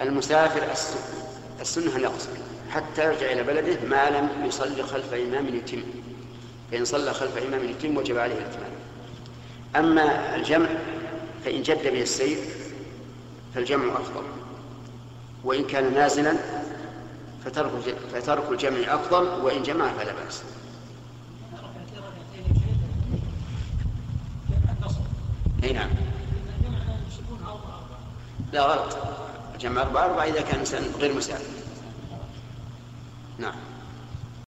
المسافر السنة أن يقصر حتى يرجع إلى بلده ما لم يصلي خلف إمام يتم. فإن صلى خلف إمام يتم وجب عليه الإتمام أما الجمع فإن جد به السير فالجمع أفضل. وإن كان نازلا فترك فترك الجمع أفضل وإن جمع فلا بأس. اي نعم. لا غلط. جمع أربعة أربعة إذا كان إنسان غير مسافر. نعم.